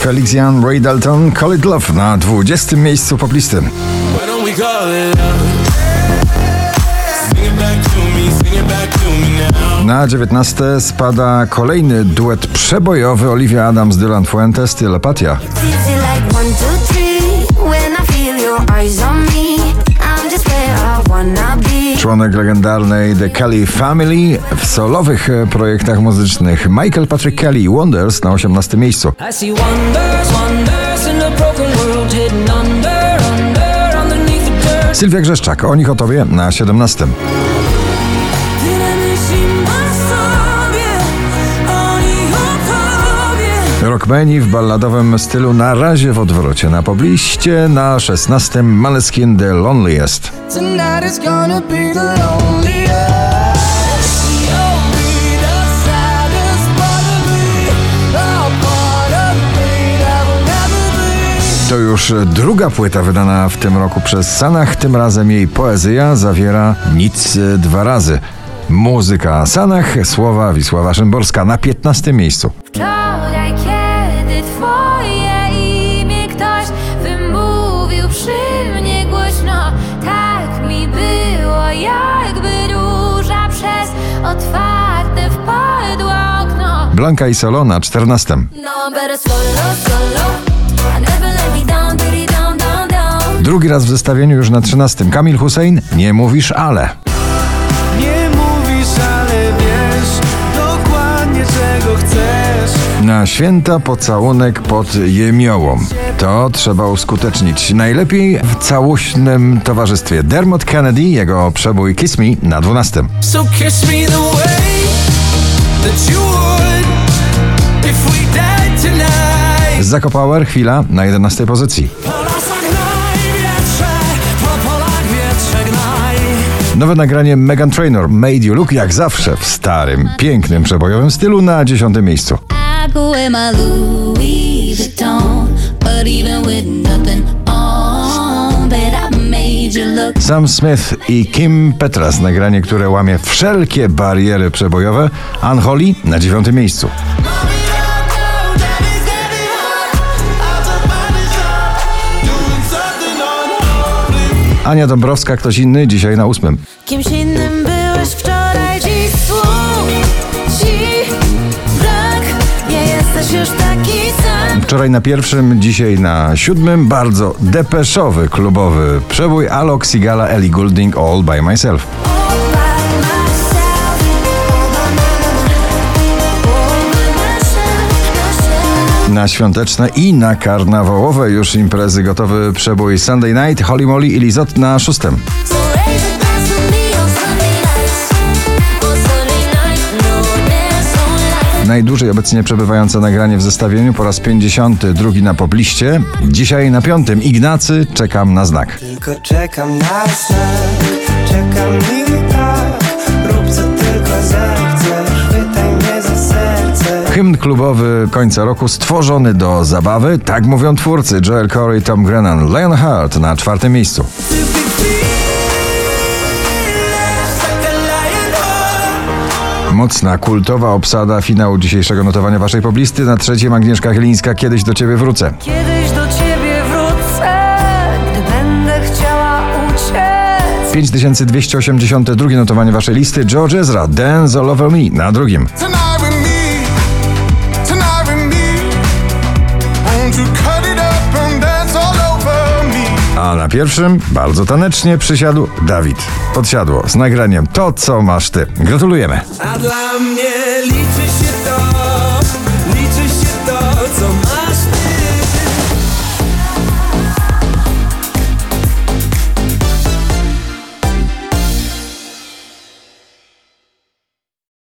Felix Jan, Ray Dalton, Call It Love na 20. miejscu poplisty. Na 19 spada kolejny duet przebojowy Olivia Adams, Dylan Fuentes, Telepatia. Like Członek legendarnej The Kelly Family w solowych e, projektach muzycznych Michael Patrick Kelly Wonders na 18 miejscu. Sylwia Grzeszczak, o nich o tobie na 17. Rockmeni w balladowym stylu na razie w odwrocie. Na pobliście na 16 Maleskin The Loneliest. To już druga płyta wydana w tym roku przez Sanach. Tym razem jej poezja zawiera nic dwa razy. Muzyka Sanach, słowa Wisława Szymborska na 15 miejscu. Blanka i Solo na 14. No, better solo, solo. I never let me down, diddy down, down, down. Drugi raz w zestawieniu już na 13. Kamil Hussein, nie mówisz ale. Nie mówisz, ale wiesz dokładnie czego chcesz. Na święta pocałunek pod jemiołą. To trzeba uskutecznić. Najlepiej w całośnym towarzystwie. Dermot Kennedy, jego przebój Kiss Me na 12. So kiss me the way Zako Power, chwila na 11 pozycji. Nowe nagranie Megan Trainor, Made You Look, jak zawsze w starym, pięknym, przebojowym stylu na 10 miejscu. Sam Smith i Kim Petras, nagranie, które łamie wszelkie bariery przebojowe. Unholy na 9 miejscu. Ania Dąbrowska, ktoś inny, dzisiaj na 8. Kimś innym byłeś wczoraj, dziś słów ci brak. Nie jesteś już taki sam. Wczoraj na pierwszym, dzisiaj na siódmym, bardzo depeszowy klubowy przebój Alok Sigala Ellie Goulding All By Myself. Na świąteczne i na karnawałowe już imprezy gotowy przebój Sunday Night, Holly Molly i Lizot na szóstym. Najdłużej obecnie przebywające nagranie w zestawieniu po raz 52 na pobliście. Dzisiaj na piątym Ignacy czekam na znak. Tylko czekam na znak, czekam i Hymn klubowy końca roku stworzony do zabawy, tak mówią twórcy Joel Corey, Tom Grennan, Lionheart na czwartym miejscu. Mocna, kultowa obsada finału dzisiejszego notowania waszej poblisty. Na trzecim Agnieszka Chylińska, kiedyś do ciebie wrócę. Kiedyś do ciebie wrócę, gdy będę chciała uciec. 5282 notowanie waszej listy. George Ezra, Dance All Over Me na drugim. A na pierwszym, bardzo tanecznie przysiadł Dawid. Podsiadło z nagraniem To, co masz ty. Gratulujemy. A dla mnie liczy